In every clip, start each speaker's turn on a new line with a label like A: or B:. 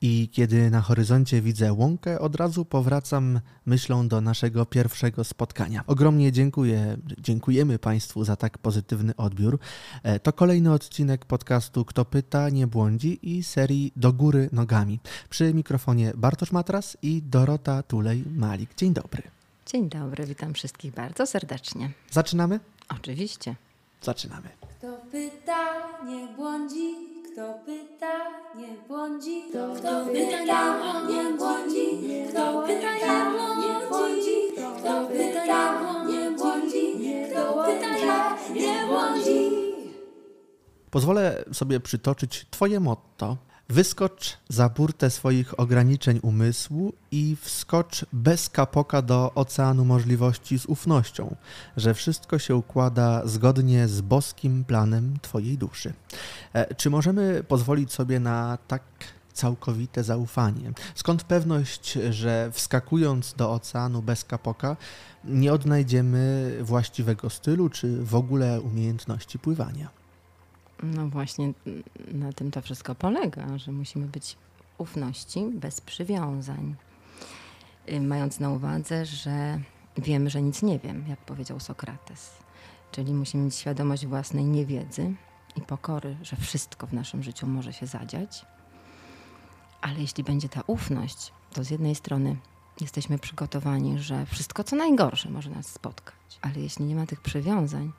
A: I kiedy na horyzoncie widzę łąkę, od razu powracam myślą do naszego pierwszego spotkania. Ogromnie dziękuję, dziękujemy Państwu za tak pozytywny odbiór. E, to kolejny odcinek podcastu Kto pyta, nie błądzi i serii Do góry nogami. Przy mikrofonie Bartosz Matras i Dorota Tulej-Malik. Dzień dobry.
B: Dzień dobry, witam wszystkich bardzo serdecznie.
A: Zaczynamy?
B: Oczywiście.
A: Zaczynamy.
C: Kto pyta, nie błądzi, kto pyta, nie błądzi, kto, kto pyta, nie błądzi, kto pyta, nie błądzi, kto pyta, nie błądzi, kto pyta, nie błądzi.
A: Pozwolę sobie przytoczyć Twoje motto. Wyskocz za burtę swoich ograniczeń umysłu i wskocz bez kapoka do oceanu możliwości z ufnością, że wszystko się układa zgodnie z boskim planem Twojej duszy. E, Czy możemy pozwolić sobie na tak całkowite zaufanie? Skąd pewność, że wskakując do oceanu bez kapoka nie odnajdziemy właściwego stylu czy w ogóle umiejętności pływania?
B: No właśnie na tym to wszystko polega, że musimy być ufności bez przywiązań. Y, Mając na uwadze, że wiemy, że nic nie wiem, jak powiedział Sokrates. Czyli musimy mieć świadomość własnej niewiedzy i pokory, że wszystko w naszym życiu może się zadziać. Ale jeśli będzie ta ufność, to z jednej strony jesteśmy przygotowani, że wszystko co najgorsze może nas spotkać. Ale jeśli nie ma tych przywiązań,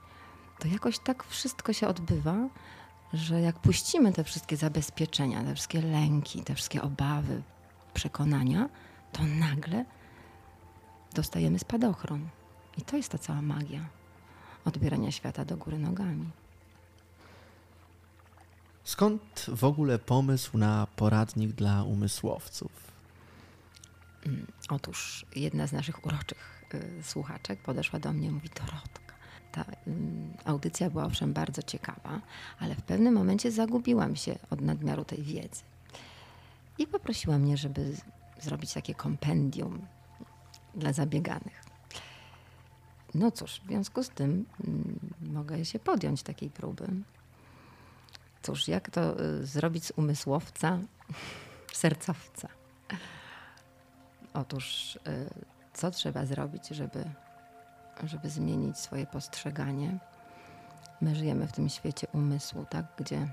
B: to jakoś tak wszystko się odbywa, że jak puścimy te wszystkie zabezpieczenia, te wszystkie lęki, te wszystkie obawy, przekonania, to nagle dostajemy spadochron. I to jest ta cała magia odbierania świata do góry nogami.
A: Skąd w ogóle pomysł na poradnik dla umysłowców?
B: Otóż jedna z naszych uroczych y, słuchaczek podeszła do mnie i mówi: Dorotka, ta ym, audycja była owszem bardzo ciekawa, ale w pewnym momencie zagubiłam się od nadmiaru tej wiedzy. I poprosiła mnie, żeby zrobić takie kompendium dla zabieganych. No cóż, w związku z tym mm, mogę się podjąć takiej próby. Cóż, jak to y, zrobić z umysłowca sercowca? Otóż, y, co trzeba zrobić, żeby, żeby zmienić swoje postrzeganie? My żyjemy w tym świecie umysłu, tak, gdzie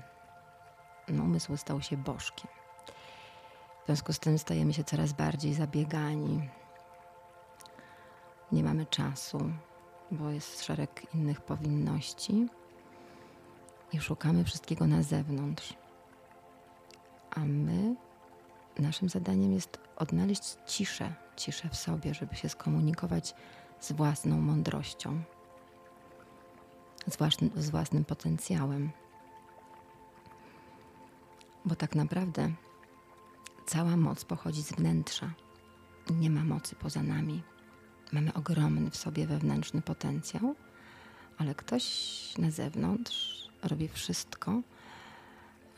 B: no, umysł stał się bożkiem. W związku z tym stajemy się coraz bardziej zabiegani. Nie mamy czasu, bo jest szereg innych powinności i szukamy wszystkiego na zewnątrz. A my naszym zadaniem jest odnaleźć ciszę, ciszę w sobie, żeby się skomunikować z własną mądrością, z własnym, z własnym potencjałem. Bo tak naprawdę cała moc pochodzi z wnętrza. Nie ma mocy poza nami. Mamy ogromny w sobie wewnętrzny potencjał, ale ktoś na zewnątrz robi wszystko,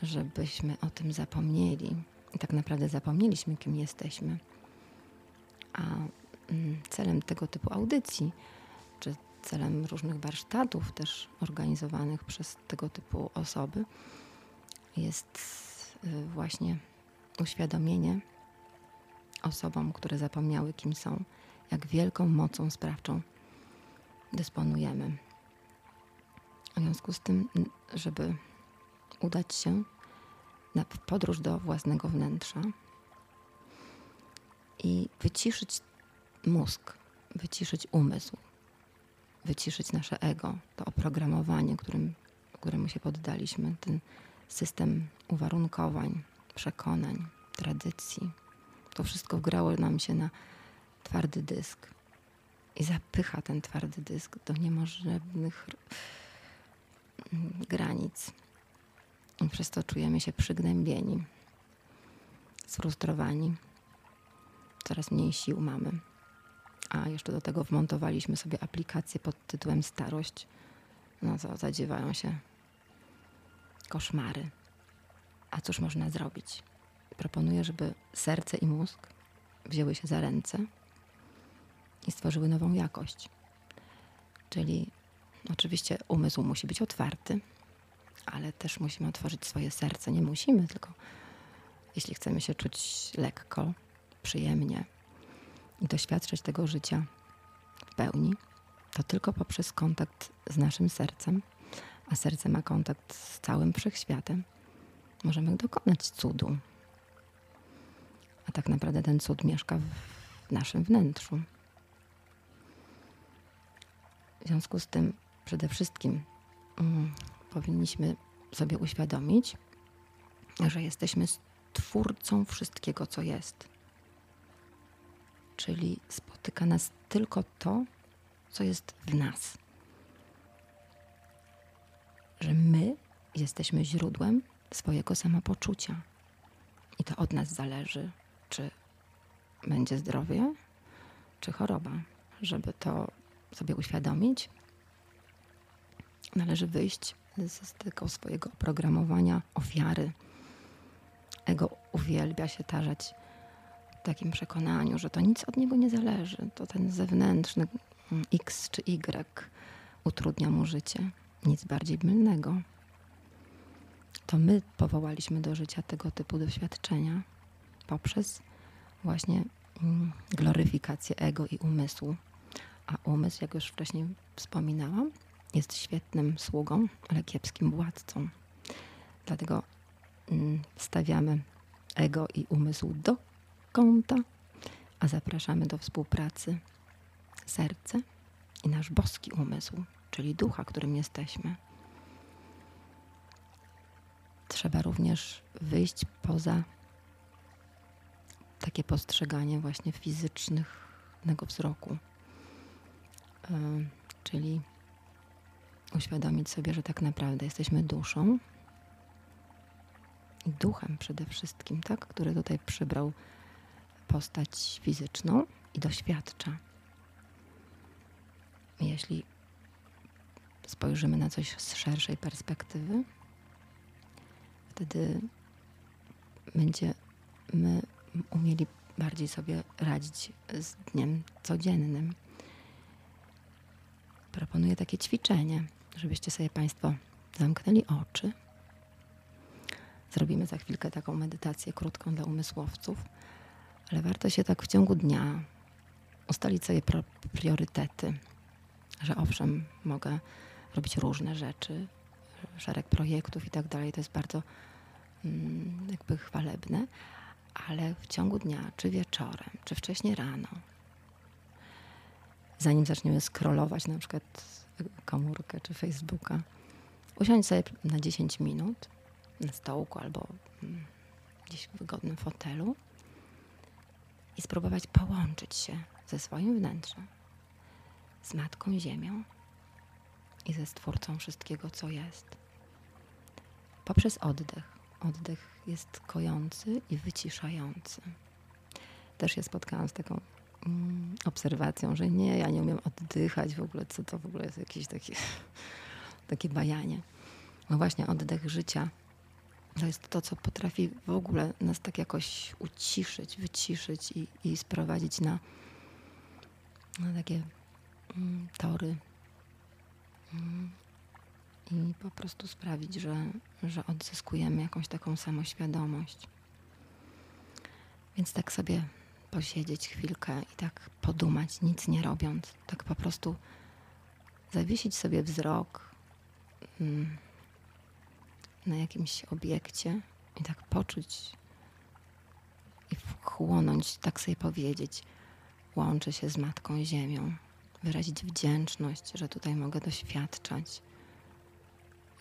B: żebyśmy o tym zapomnieli. I tak naprawdę zapomnieliśmy, kim jesteśmy. A celem tego typu audycji, czy celem różnych warsztatów też organizowanych przez tego typu osoby, jest y, właśnie uświadomienie osobom, które zapomniały, kim są, jak wielką mocą sprawczą dysponujemy. W związku z tym, żeby udać się na podróż do własnego wnętrza i wyciszyć mózg, wyciszyć umysł, wyciszyć nasze ego, to oprogramowanie, którym, któremu się poddaliśmy, ten system uwarunkowań, przekonań, tradycji. To wszystko wgrało nam się na twardy dysk i zapycha ten twardy dysk do niemożliwych granic. I przez to czujemy się przygnębieni, sfrustrowani. Coraz mniej sił mamy. A jeszcze do tego wmontowaliśmy sobie aplikację pod tytułem Starość. No to zadziewają się koszmary. A cóż można zrobić? Proponuję, żeby serce i mózg wzięły się za ręce i stworzyły nową jakość. Czyli oczywiście umysł musi być otwarty, ale też musimy otworzyć swoje serce. Nie musimy, tylko jeśli chcemy się czuć lekko, przyjemnie i doświadczać tego życia w pełni, to tylko poprzez kontakt z naszym sercem, a serce ma kontakt z całym wszechświatem, możemy dokonać cudu. A tak naprawdę ten cud mieszka w naszym wnętrzu. W związku z tym przede wszystkim mm, powinniśmy sobie uświadomić, że jesteśmy twórcą wszystkiego, co jest. Czyli spotyka nas tylko to, co jest w nas. Że my jesteśmy źródłem swojego samopoczucia. I to od nas zależy, czy będzie zdrowie, czy choroba. Żeby to sobie uświadomić, należy wyjść z tego swojego oprogramowania ofiary. Ego uwielbia się tarzać takim przekonaniu, że to nic od niego nie zależy. To ten zewnętrzny mm, X czy Y utrudnia mu życie. Nic bardziej mylnego. To my powołaliśmy do życia tego typu doświadczenia poprzez właśnie mm, gloryfikację ego i umysłu. A umysł, jak już wcześniej wspominałam, jest świetnym sługą, ale kiepskim władcą. Dlatego mm, stawiamy ego i umysł do kąta, a zapraszamy do współpracy serce i nasz boski umysł, czyli ducha, którym jesteśmy. Trzeba również wyjść poza takie postrzeganie właśnie fizycznego wzroku. Yy, czyli uświadomić sobie, że tak naprawdę jesteśmy duszą i duchem przede wszystkim, tak, który tutaj przybrał postać fizyczną i doświadcza. Jeśli spojrzymy na coś z szerszej perspektywy, wtedy będziemy umieli bardziej sobie radzić z dniem codziennym. Proponuję takie ćwiczenie żebyście sobie Państwo zamknęli oczy. Zrobimy za chwilkę taką medytację krótką dla umysłowców, ale warto się tak w ciągu dnia ustalić sobie priorytety, że owszem, mogę robić różne rzeczy, szereg projektów i tak dalej. To jest bardzo mm, jakby chwalebne, ale w ciągu dnia, czy wieczorem, czy wcześniej rano, zanim zaczniemy scrollować na przykład komórkę czy Facebooka, usiądź sobie na 10 minut na stołku albo mm, gdzieś w wygodnym fotelu i spróbować połączyć się ze swoim wnętrzem, z Matką Ziemią i ze Stwórcą wszystkiego, co jest. Poprzez oddech. Oddech jest kojący i wyciszający. Też się spotkałam z taką Mm, obserwacją, że nie, ja nie umiem oddychać w ogóle, co to w ogóle jest jakieś takie, takie bajanie. No właśnie, oddech życia to jest to, co potrafi w ogóle nas tak jakoś uciszyć, wyciszyć i, i sprowadzić na, na takie mm, tory mm, i po prostu sprawić, że, że odzyskujemy jakąś taką samoświadomość. Więc tak sobie posiedzieć chwilkę i tak podumać, nic nie robiąc. Tak po prostu zawiesić sobie wzrok mm, na jakimś obiekcie i tak poczuć i wchłonąć, tak sobie powiedzieć, łączę się z Matką Ziemią, wyrazić wdzięczność, że tutaj mogę doświadczać,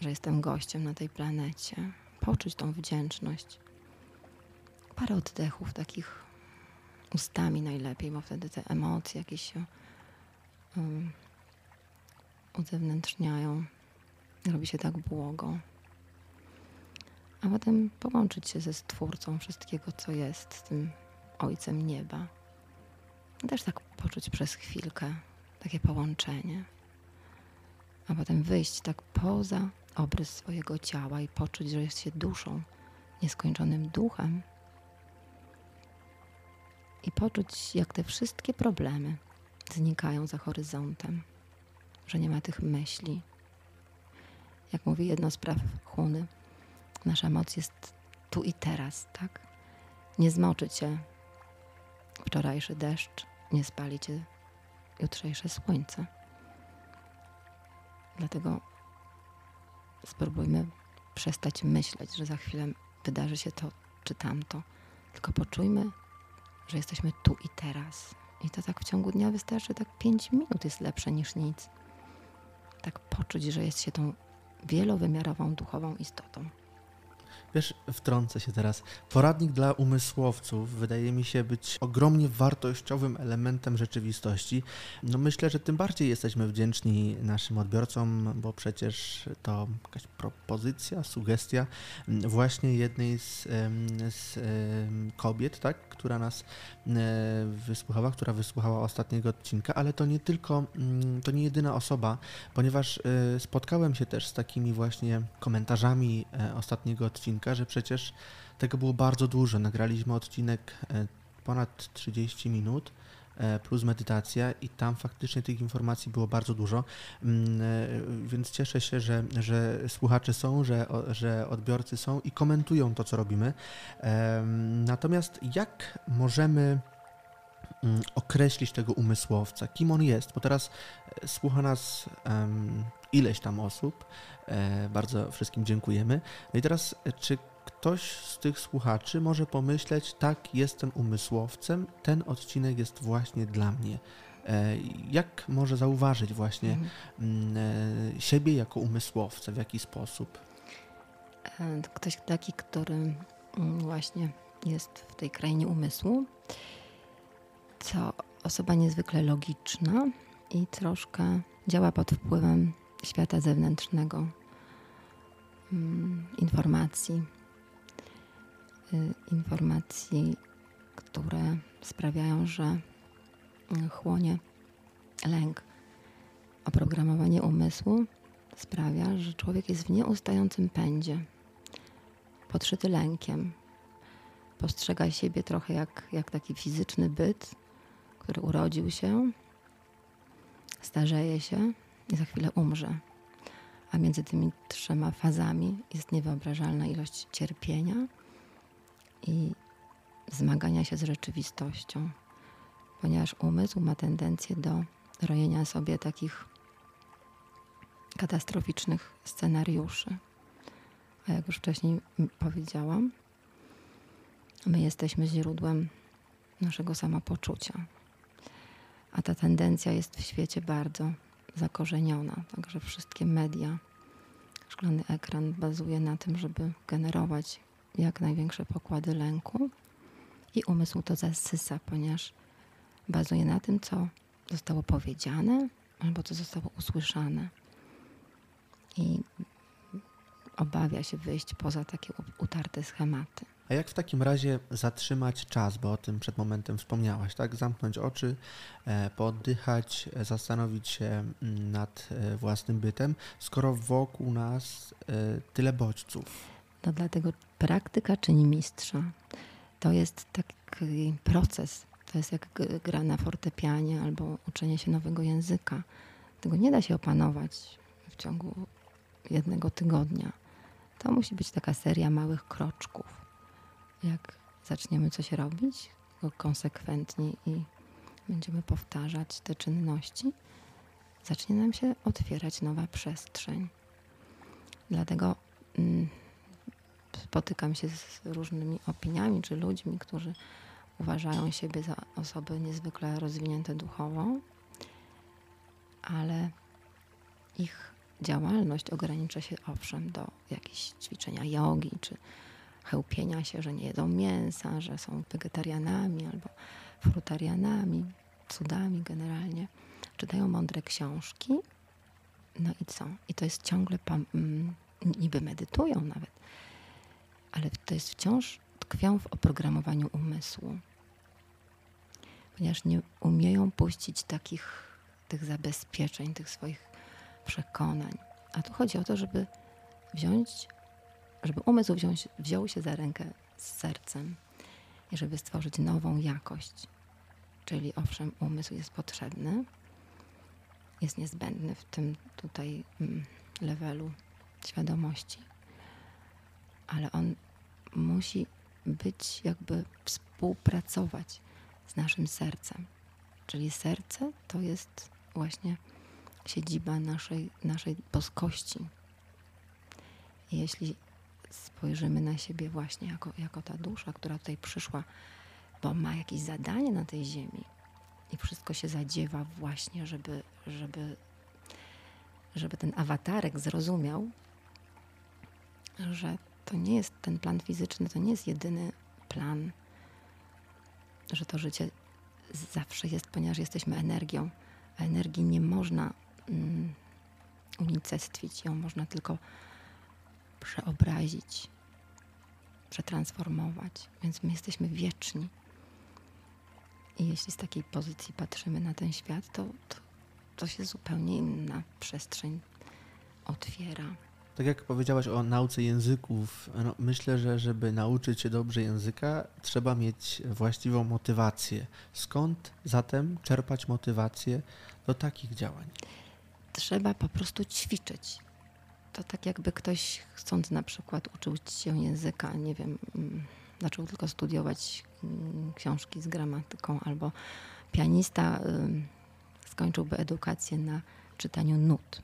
B: że jestem gościem na tej planecie, poczuć tą wdzięczność. Parę oddechów takich ustami najlepiej, bo wtedy te emocje jakieś się um, uzewnętrzniają. Robi się tak błogo. A potem połączyć się ze Stwórcą wszystkiego, co jest, z tym Ojcem Nieba. I też tak poczuć przez chwilkę takie połączenie. A potem wyjść tak poza obrys swojego ciała i poczuć, że jest się duszą, nieskończonym duchem, i poczuć, jak te wszystkie problemy znikają za horyzontem, że nie ma tych myśli. Jak mówi jedno z praw Huny, nasza moc jest tu i teraz, tak? nie zmoczy cię wczorajszy deszcz, nie spali cię jutrzejsze słońce. Dlatego spróbujmy przestać myśleć, że za chwilę wydarzy się to czy tamto. Tylko poczujmy, że jesteśmy tu i teraz. I to tak w ciągu dnia wystarczy, tak 5 minut jest lepsze niż nic. Tak poczuć, że jest się tą wielowymiarową duchową istotą.
A: Wiesz, wtrącę się teraz. Poradnik dla umysłowców wydaje mi się być ogromnie wartościowym elementem rzeczywistości. No myślę, że tym bardziej jesteśmy wdzięczni naszym odbiorcom, bo przecież to jakaś propozycja, sugestia właśnie jednej z, z kobiet, tak, która nas wysłuchała, która wysłuchała ostatniego odcinka, ale to nie tylko, mm, to nie jedyna osoba, ponieważ e, spotkałem się też z takimi właśnie komentarzami e, ostatniego odcinka, odcinka, że przecież tego było bardzo dużo. Nagraliśmy odcinek e, ponad 30 minut e, plus medytacja i tam faktycznie tych informacji było bardzo dużo, mm, e, więc cieszę się, że, że słuchacze są, że, że odbiorcy są i komentują to, co robimy. Natomiast jak możemy mm, określić tego umysłowca, kim on jest, bo teraz słucha nas ileś tam osób. E, bardzo wszystkim dziękujemy. No i teraz, e, czy ktoś z tych słuchaczy może pomyśleć, tak, jestem umysłowcem, ten odcinek jest właśnie dla mnie. E, jak może zauważyć właśnie mhm. Mm, siebie jako umysłowca, w jaki sposób?
B: Ktoś taki, który mm, właśnie jest w tej krainie umysłu, to osoba niezwykle logiczna i troszkę działa pod wpływem świata zewnętrznego, mm, informacji, y, informacji, które sprawiają, że y, chłonie lęk. Oprogramowanie umysłu sprawia, że człowiek jest w nieustającym pędzie, podszyty lękiem. Postrzega siebie trochę jak, jak taki fizyczny byt, który urodził się, starzeje się, i za chwilę umrze. A między tymi trzema fazami jest niewyobrażalna ilość cierpienia i zmagania się z rzeczywistością, ponieważ umysł ma tendencję do rojenia sobie takich katastroficznych scenariuszy. A jak już wcześniej powiedziałam, my jesteśmy źródłem naszego samopoczucia. A ta tendencja jest w świecie bardzo zakorzeniona. Także wszystkie media, szklany ekran bazuje na tym, żeby generować jak największe pokłady lęku i umysł to zasysa, ponieważ bazuje na tym, co zostało powiedziane albo co zostało usłyszane. I obawia się wyjść poza takie utarte schematy.
A: A jak w takim razie zatrzymać czas, bo o tym przed momentem wspomniałaś, tak? Zamknąć oczy, e, poddychać, e, zastanowić się mm, nad e, własnym bytem, skoro wokół nas tyle bodźców.
B: No dlatego praktyka czyni mistrza. To jest taki proces. To jest jak gra na fortepianie albo uczenie się nowego języka. Tego nie da się opanować w ciągu jednego tygodnia. To musi być taka seria małych kroczków jak zaczniemy coś robić konsekwentnie i będziemy powtarzać te czynności, zacznie nam się otwierać nowa przestrzeń. Dlatego mm, spotykam się z różnymi opiniami czy ludźmi, którzy uważają siebie za osoby niezwykle rozwinięte duchowo, ale ich działalność ogranicza się owszem do jakichś ćwiczenia jogi czy chełpienia się, że nie jedzą mięsa, że są wegetarianami albo frutarianami, cudami generalnie. Czytają mądre książki. No i co? I to jest ciągle, mm, niby medytują nawet, ale to jest wciąż tkwią w oprogramowaniu umysłu. Ponieważ nie umieją puścić takich tych zabezpieczeń, tych swoich przekonań. A tu chodzi o to, żeby wziąć żeby umysł wziąć, wziął się za rękę z sercem i żeby stworzyć nową jakość. Czyli owszem, umysł jest potrzebny, jest niezbędny w tym tutaj mm, levelu świadomości, ale on musi być jakby współpracować z naszym sercem. Czyli serce to jest właśnie siedziba naszej, naszej boskości. Jeśli spojrzymy na siebie właśnie jako, jako ta dusza, która tutaj przyszła, bo ma jakieś zadanie na tej ziemi i wszystko się zadziewa właśnie, żeby, żeby, żeby ten awatarek zrozumiał, że to nie jest ten plan fizyczny, to nie jest jedyny plan, że to życie zawsze jest, ponieważ jesteśmy energią, a energii nie można mm, unicestwić, ją można tylko przeobrazić, przetransformować, więc my jesteśmy wieczni. I jeśli z takiej pozycji patrzymy na ten świat, to, to, to się zupełnie inna przestrzeń otwiera.
A: Tak jak powiedziałaś o nauce języków, no myślę, że żeby nauczyć się dobrze języka, trzeba mieć właściwą motywację. Skąd zatem czerpać motywację do takich działań?
B: Trzeba po prostu ćwiczyć. To tak jakby ktoś chcąc na przykład uczyć się języka, nie wiem, mm, zaczął tylko studiować mm, książki z gramatyką, albo pianista skończyłby edukację na czytaniu nut.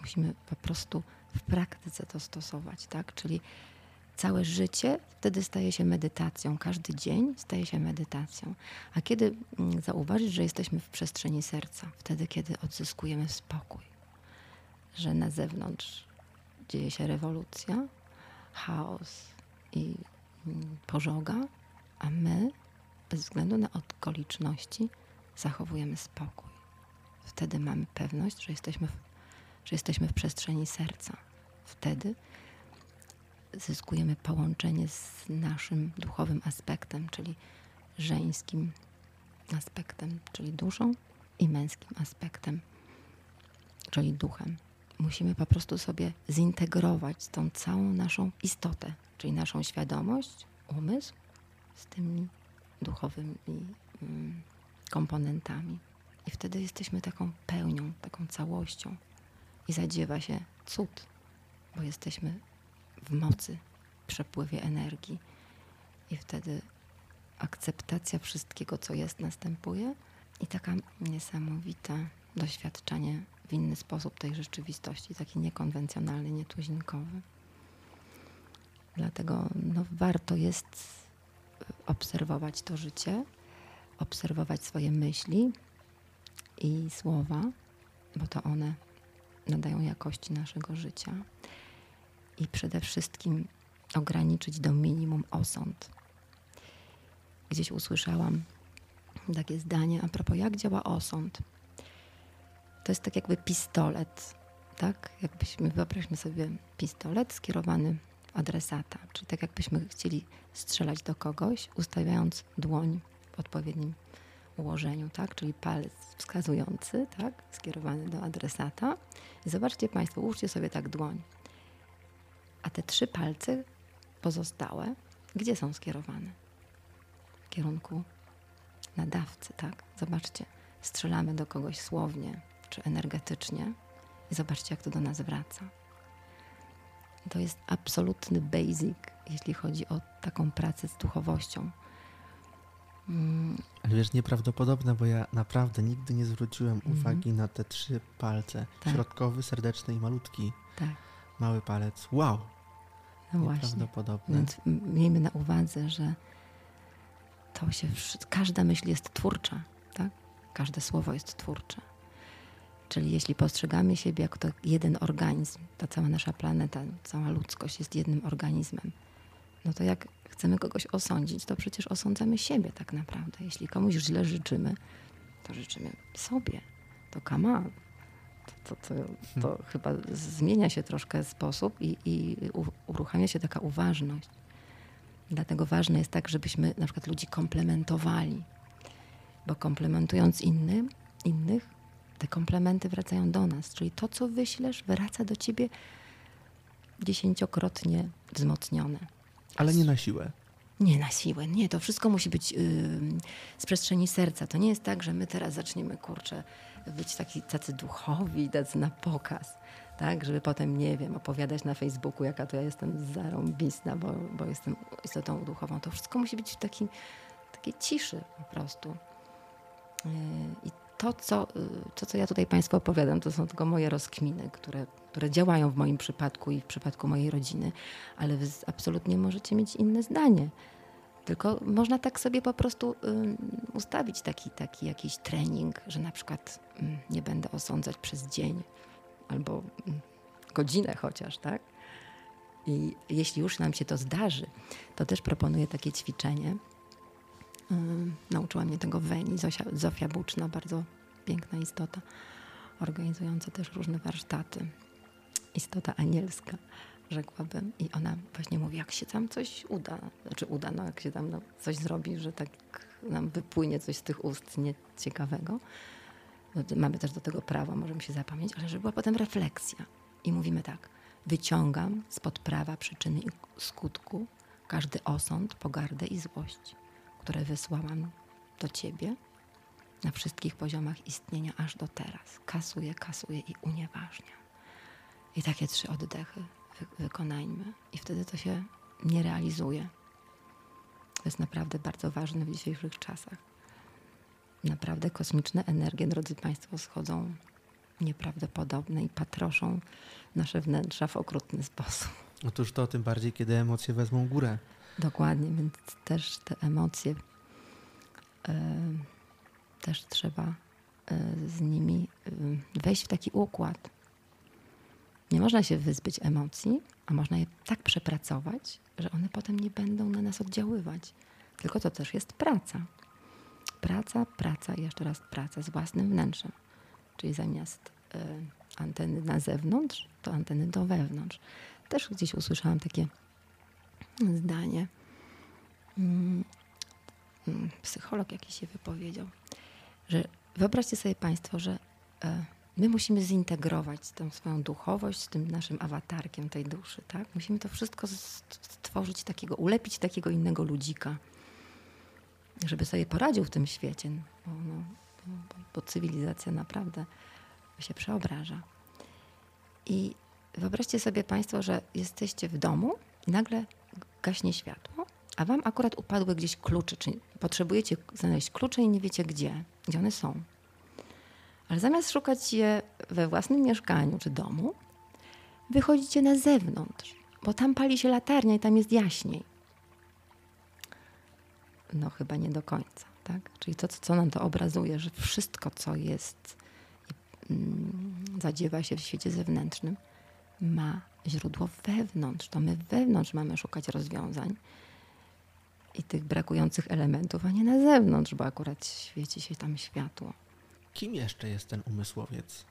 B: Musimy po prostu w praktyce to stosować, tak? Czyli całe życie wtedy staje się medytacją, każdy dzień staje się medytacją. A kiedy mm, zauważyć, że jesteśmy w przestrzeni serca? Wtedy, kiedy odzyskujemy spokój, że na zewnątrz dzieje się rewolucja, chaos i mm, pożoga, a my, bez względu na okoliczności, zachowujemy spokój. Wtedy mamy pewność, że jesteśmy w, że jesteśmy w przestrzeni serca. Wtedy zyskujemy połączenie z naszym duchowym aspektem, czyli żeńskim aspektem, czyli duszą, i męskim aspektem, czyli duchem. Musimy po prostu sobie zintegrować tą całą naszą istotę, czyli naszą świadomość, umysł z tymi duchowymi mm, komponentami. I wtedy jesteśmy taką pełnią, taką całością. I zadziewa się cud, bo jesteśmy w mocy, przepływie energii. I wtedy akceptacja wszystkiego, co jest, następuje i taka niesamowita doświadczenie w inny sposób tej rzeczywistości, taki niekonwencjonalny, nietuzinkowy. Dlatego no, warto jest obserwować to życie, obserwować swoje myśli i słowa, bo to one nadają jakości naszego życia i przede wszystkim ograniczyć do minimum osąd. Gdzieś usłyszałam takie zdanie a propos, jak działa osąd. To jest tak jakby pistolet, tak? Jakbyśmy, wyobraźmy sobie pistolet skierowany w adresata, czyli tak jakbyśmy chcieli strzelać do kogoś, ustawiając dłoń w odpowiednim ułożeniu, tak? Czyli palec wskazujący, tak? Skierowany do adresata. I zobaczcie Państwo, ułóżcie sobie tak dłoń. A te trzy palce pozostałe, gdzie są skierowane? W kierunku nadawcy, tak? Zobaczcie, strzelamy do kogoś słownie czy energetycznie i zobaczcie, jak to do nas wraca. To jest absolutny basic, jeśli chodzi o taką pracę z duchowością.
A: Mm. Ale wiesz, nieprawdopodobne, bo ja naprawdę nigdy nie zwróciłem mm. uwagi na te trzy palce. Tak. Środkowy, serdeczny i malutki. Tak. Mały palec. Wow!
B: No właśnie. Więc miejmy na uwadze, że to się, każda myśl jest twórcza, tak? Każde słowo jest twórcze. Czyli jeśli postrzegamy siebie jako to jeden organizm, ta cała nasza planeta, cała ludzkość jest jednym organizmem, no to jak chcemy kogoś osądzić, to przecież osądzamy siebie tak naprawdę. Jeśli komuś źle życzymy, to życzymy sobie. To kamal. To, to, to, to hmm. chyba zmienia się troszkę sposób i, i uruchamia się taka uważność. Dlatego ważne jest tak, żebyśmy na przykład ludzi komplementowali, bo komplementując inny, innych, te komplementy wracają do nas. Czyli to, co wyślesz, wraca do ciebie dziesięciokrotnie wzmocnione.
A: Ale nie na siłę.
B: Nie na siłę, nie. To wszystko musi być yy, z przestrzeni serca. To nie jest tak, że my teraz zaczniemy, kurczę, być taki, tacy duchowi, tacy na pokaz. tak, żeby potem, nie wiem, opowiadać na Facebooku, jaka to ja jestem zarąbista, bo, bo jestem istotą duchową. To wszystko musi być w takiej, takiej ciszy po prostu. Yy, I to co, yy, to, co ja tutaj Państwu opowiadam, to są tylko moje rozkminy, które, które działają w moim przypadku i w przypadku mojej rodziny, ale Wy absolutnie możecie mieć inne zdanie. Tylko można tak sobie po prostu y, ustawić taki, taki jakiś trening, że na przykład y, nie będę osądzać przez dzień albo y, godzinę chociaż, tak? I jeśli już nam się to zdarzy, to też proponuję takie ćwiczenie. Nauczyła mnie tego Weni, Zosia, Zofia Buczna, bardzo piękna istota, organizująca też różne warsztaty. Istota anielska rzekłabym. I ona właśnie mówi, jak się tam coś uda, znaczy uda, no jak się tam no, coś zrobi, że tak nam wypłynie coś z tych ust nieciekawego. No, mamy też do tego prawo, możemy się zapamiętać, ale żeby była potem refleksja. I mówimy tak, wyciągam spod prawa przyczyny i skutku każdy osąd, pogardę i złość, które wysłałam do ciebie na wszystkich poziomach istnienia aż do teraz. Kasuję, kasuję i unieważniam. I takie trzy oddechy wykonajmy. I wtedy to się nie realizuje. To jest naprawdę bardzo ważne w dzisiejszych czasach. Naprawdę kosmiczne energie, drodzy Państwo, schodzą nieprawdopodobne i patroszą nasze wnętrza w okrutny sposób.
A: Otóż to tym bardziej, kiedy emocje wezmą górę.
B: Dokładnie, więc też te emocje y, też trzeba y, z nimi y, wejść w taki układ nie można się wyzbyć emocji, a można je tak przepracować, że one potem nie będą na nas oddziaływać. Tylko to też jest praca. Praca, praca i jeszcze raz praca z własnym wnętrzem. Czyli zamiast anteny na zewnątrz, to anteny do wewnątrz. Też gdzieś usłyszałam takie zdanie. Mm, mm, psycholog jakiś się wypowiedział, że wyobraźcie sobie Państwo, że y, my musimy zintegrować tę swoją duchowość z tym naszym awatarkiem tej duszy, tak? Musimy to wszystko stworzyć takiego, ulepić takiego innego ludzika, żeby sobie poradził w tym świecie, bo, no, bo, bo cywilizacja naprawdę się przeobraża. I wyobraźcie sobie Państwo, że jesteście w domu i nagle gaśnie światło, a Wam akurat upadły gdzieś klucze, czy potrzebujecie znaleźć klucze i nie wiecie gdzie, gdzie one są. Ale zamiast szukać je we własnym mieszkaniu czy domu, wychodzicie na zewnątrz, bo tam pali się latarnia i tam jest jaśniej. No chyba nie do końca, tak? Czyli to, co nam to obrazuje, że wszystko, co jest, mm, zadziewa się w świecie zewnętrznym, ma źródło wewnątrz. To my wewnątrz mamy szukać rozwiązań i tych brakujących elementów, a nie na zewnątrz, bo akurat świeci się tam światło.
A: Kim jeszcze jest ten umysłowiec?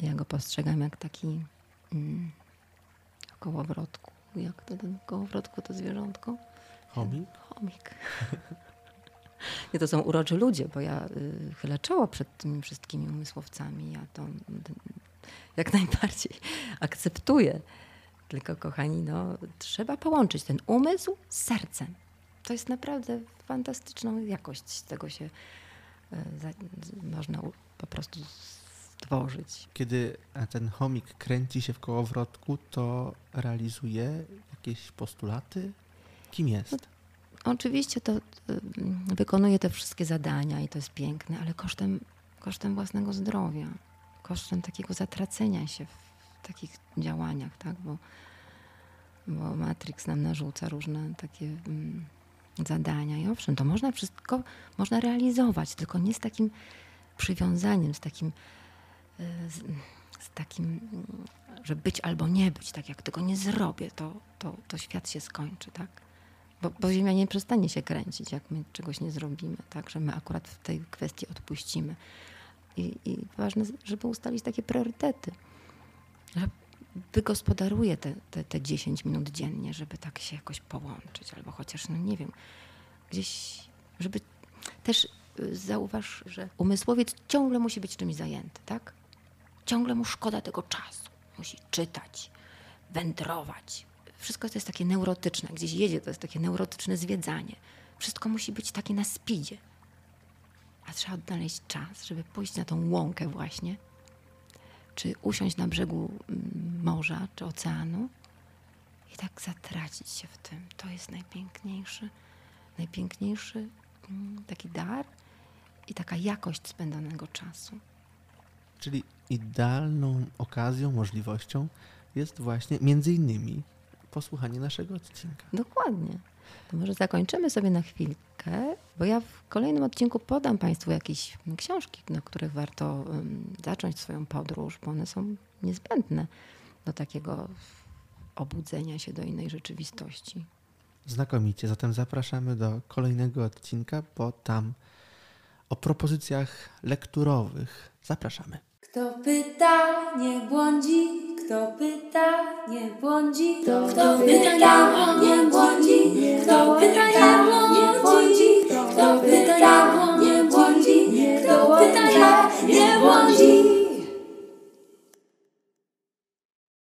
B: Ja go postrzegam jak taki mm, kołowrotku. Jak to ten kołowrotku to zwierzątko?
A: Chomik?
B: Chomik. Nie, to są uroczy ludzie, bo ja y, chylę czoło przed tymi wszystkimi umysłowcami. Ja to y, jak najbardziej akceptuję. Tylko, kochani, no, trzeba połączyć ten umysł z sercem to jest naprawdę fantastyczną jakość. Z tego się e, można po prostu stworzyć.
A: Kiedy ten chomik kręci się w kołowrotku, to realizuje jakieś postulaty? Kim jest? No,
B: oczywiście to y, wykonuje te wszystkie zadania i to jest piękne, ale kosztem, kosztem własnego zdrowia, kosztem takiego zatracenia się w takich działaniach, tak? Bo, bo Matrix nam narzuca różne takie mm, zadania. I owszem, to można wszystko można realizować, tylko nie z takim przywiązaniem, z takim, e, z, z takim, że być albo nie być. Tak jak tego nie zrobię, to, to, to świat się skończy, tak? Bo, bo Ziemia nie przestanie się kręcić, jak my czegoś nie zrobimy, tak? Że my akurat w tej kwestii odpuścimy. I, i ważne, żeby ustalić takie priorytety. Że wygospodaruję te, te, te 10 minut dziennie, żeby tak się jakoś połączyć, albo chociaż, no nie wiem, gdzieś, żeby też y, zauważ, że umysłowiec ciągle musi być czymś zajęty, tak? Ciągle mu szkoda tego czasu. Musi czytać, wędrować. Wszystko to jest takie neurotyczne. Gdzieś jedzie, to jest takie neurotyczne zwiedzanie. Wszystko musi być takie na spidzie. A trzeba odnaleźć czas, żeby pójść na tą łąkę właśnie czy usiąść na brzegu mm, morza czy oceanu i tak zatracić się w tym. To jest najpiękniejszy, najpiękniejszy mm, taki dar i taka jakość spędzonego czasu.
A: Czyli idealną okazją, możliwością jest właśnie między innymi posłuchanie naszego odcinka.
B: Dokładnie. To może zakończymy sobie na chwilkę, bo ja w kolejnym odcinku podam Państwu jakieś książki, na których warto zacząć swoją podróż, bo one są niezbędne do takiego obudzenia się do innej rzeczywistości.
A: Znakomicie. Zatem zapraszamy do kolejnego odcinka, bo tam o propozycjach lekturowych zapraszamy.
C: Kto pyta, nie błądzi kto pyta, nie błądzi. Kto, kto pyta, nie błądzi. Kto pyta, nie błądzi. Kto pyta, nie błądzi. Kto pyta, nie błądzi.